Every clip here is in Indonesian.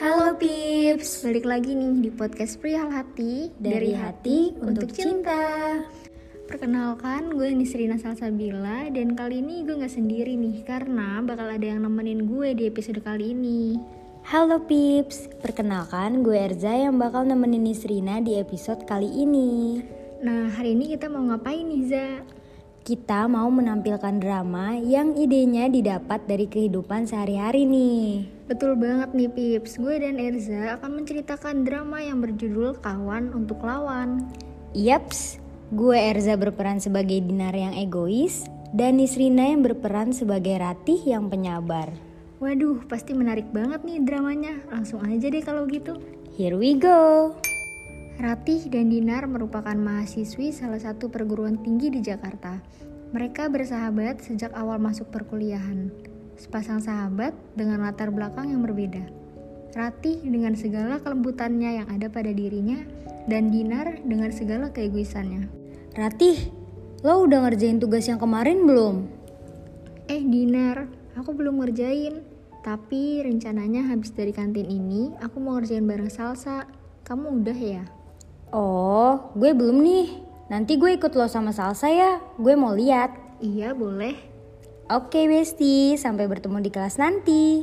Halo Pips, balik lagi nih di podcast Perihal Hati Dari hati untuk cinta. Perkenalkan, gue Nisrina Salsabila dan kali ini gue nggak sendiri nih karena bakal ada yang nemenin gue di episode kali ini. Halo Pips, perkenalkan gue Erza yang bakal nemenin Nisrina di episode kali ini. Nah, hari ini kita mau ngapain nih, Za? Kita mau menampilkan drama yang idenya didapat dari kehidupan sehari-hari nih. Betul banget nih Pips, gue dan Erza akan menceritakan drama yang berjudul Kawan untuk Lawan. Yaps, gue Erza berperan sebagai Dinar yang egois dan Nisrina yang berperan sebagai Ratih yang penyabar. Waduh, pasti menarik banget nih dramanya. Langsung aja deh kalau gitu. Here we go. Ratih dan Dinar merupakan mahasiswi salah satu perguruan tinggi di Jakarta. Mereka bersahabat sejak awal masuk perkuliahan. Sepasang sahabat dengan latar belakang yang berbeda. Ratih dengan segala kelembutannya yang ada pada dirinya, dan Dinar dengan segala keegoisannya. Ratih, lo udah ngerjain tugas yang kemarin belum? Eh Dinar, aku belum ngerjain. Tapi rencananya habis dari kantin ini, aku mau ngerjain bareng Salsa. Kamu udah ya? Oh, gue belum nih. Nanti gue ikut lo sama Salsa ya. Gue mau lihat. Iya, boleh. Oke Besti, sampai bertemu di kelas nanti.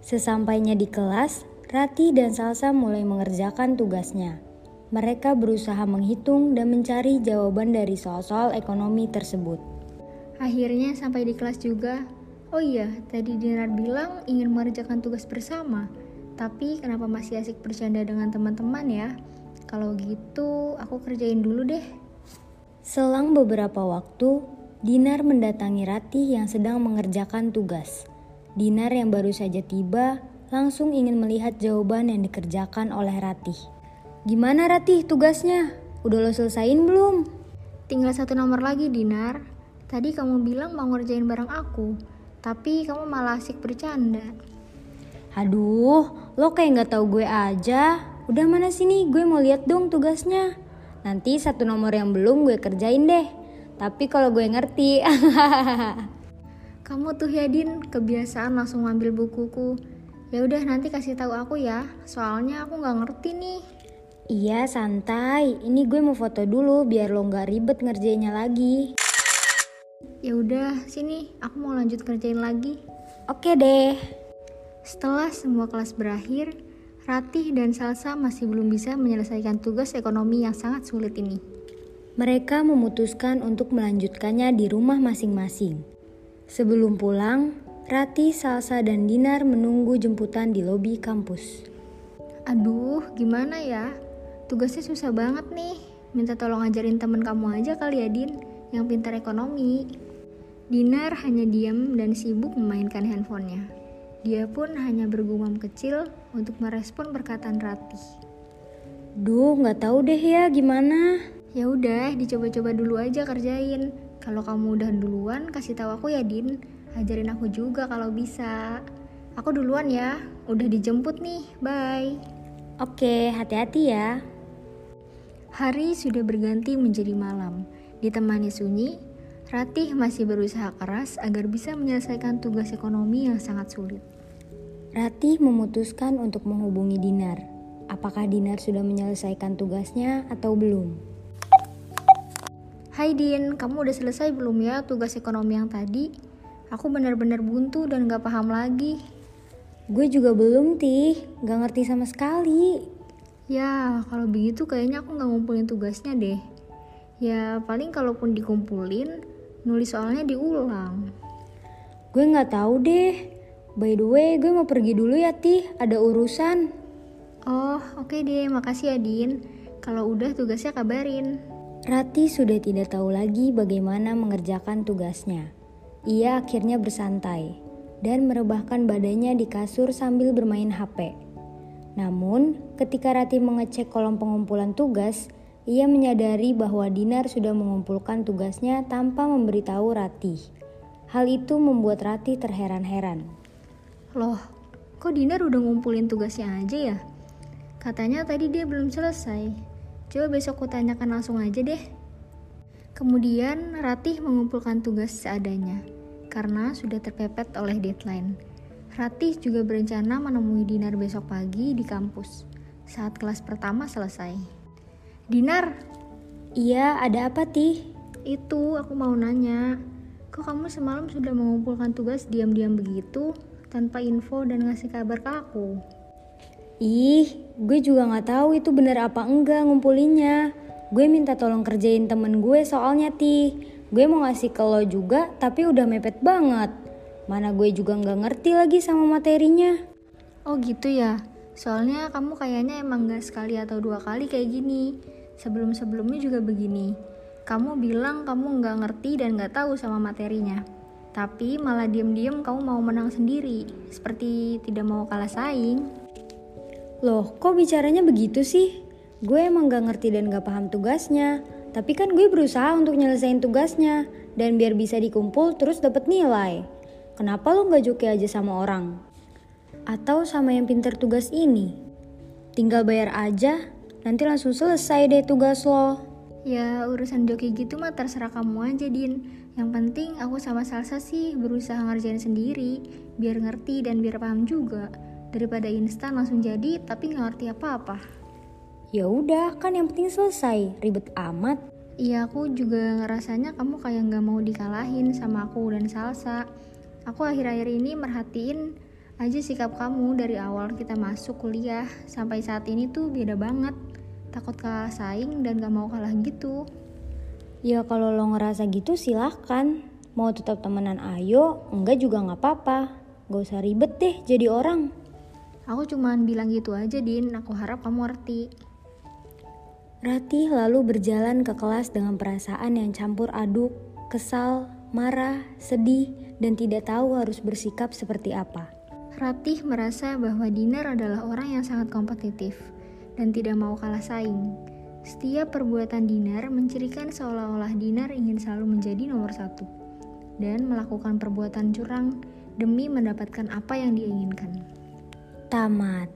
Sesampainya di kelas, Rati dan Salsa mulai mengerjakan tugasnya. Mereka berusaha menghitung dan mencari jawaban dari soal-soal ekonomi tersebut. Akhirnya sampai di kelas juga. Oh iya, tadi Dinar bilang ingin mengerjakan tugas bersama. Tapi kenapa masih asik bercanda dengan teman-teman ya? Kalau gitu, aku kerjain dulu deh. Selang beberapa waktu, Dinar mendatangi Ratih yang sedang mengerjakan tugas. Dinar yang baru saja tiba langsung ingin melihat jawaban yang dikerjakan oleh Ratih. Gimana Ratih tugasnya? Udah lo selesain belum? Tinggal satu nomor lagi, Dinar. Tadi kamu bilang mau ngerjain bareng aku, tapi kamu malah asik bercanda. Aduh, lo kayak nggak tahu gue aja. Udah mana sini, gue mau lihat dong tugasnya. Nanti satu nomor yang belum gue kerjain deh. Tapi kalau gue ngerti, Kamu tuh ya Din, kebiasaan langsung ngambil bukuku. Ya udah nanti kasih tahu aku ya, soalnya aku nggak ngerti nih. iya santai. Ini gue mau foto dulu biar lo nggak ribet ngerjainnya lagi. Ya udah, sini aku mau lanjut kerjain lagi. Oke deh. Setelah semua kelas berakhir, Ratih dan Salsa masih belum bisa menyelesaikan tugas ekonomi yang sangat sulit ini. Mereka memutuskan untuk melanjutkannya di rumah masing-masing. Sebelum pulang, Rati, Salsa, dan Dinar menunggu jemputan di lobi kampus. Aduh, gimana ya? Tugasnya susah banget nih. Minta tolong ajarin temen kamu aja kali ya, Din, yang pintar ekonomi. Dinar hanya diam dan sibuk memainkan handphonenya. Dia pun hanya bergumam kecil untuk merespon perkataan Ratih. Duh, nggak tahu deh ya gimana. Ya udah, dicoba-coba dulu aja kerjain. Kalau kamu udah duluan, kasih tahu aku ya, Din. Ajarin aku juga kalau bisa. Aku duluan ya. Udah dijemput nih. Bye. Oke, hati-hati ya. Hari sudah berganti menjadi malam. Ditemani sunyi, Ratih masih berusaha keras agar bisa menyelesaikan tugas ekonomi yang sangat sulit. Ratih memutuskan untuk menghubungi Dinar. Apakah Dinar sudah menyelesaikan tugasnya atau belum? Hai Din, kamu udah selesai belum ya tugas ekonomi yang tadi? Aku benar-benar buntu dan gak paham lagi. Gue juga belum, Tih. Gak ngerti sama sekali. Ya, kalau begitu kayaknya aku nggak ngumpulin tugasnya deh. Ya, paling kalaupun dikumpulin, nulis soalnya diulang. Gue nggak tahu deh. By the way, gue mau pergi dulu ya, Tih. Ada urusan. Oh, oke deh, makasih ya Din. Kalau udah tugasnya kabarin. Rati sudah tidak tahu lagi bagaimana mengerjakan tugasnya. Ia akhirnya bersantai dan merebahkan badannya di kasur sambil bermain HP. Namun, ketika Rati mengecek kolom pengumpulan tugas, ia menyadari bahwa Dinar sudah mengumpulkan tugasnya tanpa memberitahu Rati. Hal itu membuat Rati terheran-heran. Loh, kok Dinar udah ngumpulin tugasnya aja ya? Katanya tadi dia belum selesai. Coba besok ku tanyakan langsung aja deh. Kemudian Ratih mengumpulkan tugas seadanya karena sudah terpepet oleh deadline. Ratih juga berencana menemui Dinar besok pagi di kampus saat kelas pertama selesai. Dinar, Iya, ada apa, Tih? itu aku mau nanya. Kok kamu semalam sudah mengumpulkan tugas diam-diam begitu tanpa info dan ngasih kabar ke aku? Ih, gue juga nggak tahu itu bener apa enggak ngumpulinnya. Gue minta tolong kerjain temen gue soalnya, Tih. Gue mau ngasih ke lo juga, tapi udah mepet banget. Mana gue juga nggak ngerti lagi sama materinya. Oh gitu ya. Soalnya kamu kayaknya emang gak sekali atau dua kali kayak gini. Sebelum-sebelumnya juga begini. Kamu bilang kamu nggak ngerti dan nggak tahu sama materinya. Tapi malah diem-diem kamu mau menang sendiri. Seperti tidak mau kalah saing. Loh, kok bicaranya begitu sih? Gue emang gak ngerti dan gak paham tugasnya. Tapi kan gue berusaha untuk nyelesain tugasnya. Dan biar bisa dikumpul terus dapat nilai. Kenapa lo gak joki aja sama orang? Atau sama yang pinter tugas ini? Tinggal bayar aja, nanti langsung selesai deh tugas lo. Ya urusan joki gitu mah terserah kamu aja Din. Yang penting aku sama Salsa sih berusaha ngerjain sendiri. Biar ngerti dan biar paham juga. Daripada instan langsung jadi tapi nggak ngerti apa-apa. Ya udah, kan yang penting selesai. Ribet amat. Iya aku juga ngerasanya kamu kayak nggak mau dikalahin sama aku dan Salsa. Aku akhir-akhir ini merhatiin aja sikap kamu dari awal kita masuk kuliah sampai saat ini tuh beda banget. Takut kalah saing dan gak mau kalah gitu. Ya kalau lo ngerasa gitu silahkan. Mau tetap temenan ayo, enggak juga nggak apa-apa. Gak usah ribet deh jadi orang. Aku cuman bilang gitu aja Din, aku harap kamu ngerti. Ratih lalu berjalan ke kelas dengan perasaan yang campur aduk, kesal, marah, sedih, dan tidak tahu harus bersikap seperti apa. Ratih merasa bahwa Dinar adalah orang yang sangat kompetitif dan tidak mau kalah saing. Setiap perbuatan Dinar mencirikan seolah-olah Dinar ingin selalu menjadi nomor satu dan melakukan perbuatan curang demi mendapatkan apa yang dia inginkan. Tamat.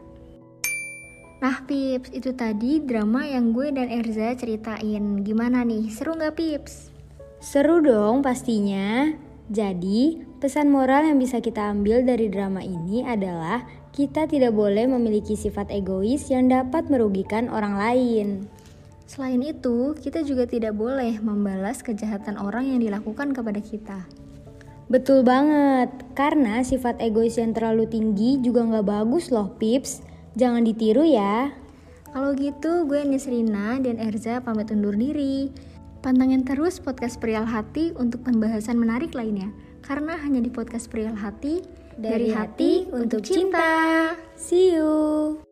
Nah Pips, itu tadi drama yang gue dan Erza ceritain. Gimana nih, seru nggak Pips? Seru dong pastinya. Jadi, pesan moral yang bisa kita ambil dari drama ini adalah kita tidak boleh memiliki sifat egois yang dapat merugikan orang lain. Selain itu, kita juga tidak boleh membalas kejahatan orang yang dilakukan kepada kita. Betul banget, karena sifat egois yang terlalu tinggi juga nggak bagus loh, Pips. Jangan ditiru ya. Kalau gitu, gue Nisrina dan Erza pamit undur diri. Pantengin terus podcast Perial Hati untuk pembahasan menarik lainnya. Karena hanya di podcast Perial Hati, dari, hati untuk cinta. See you.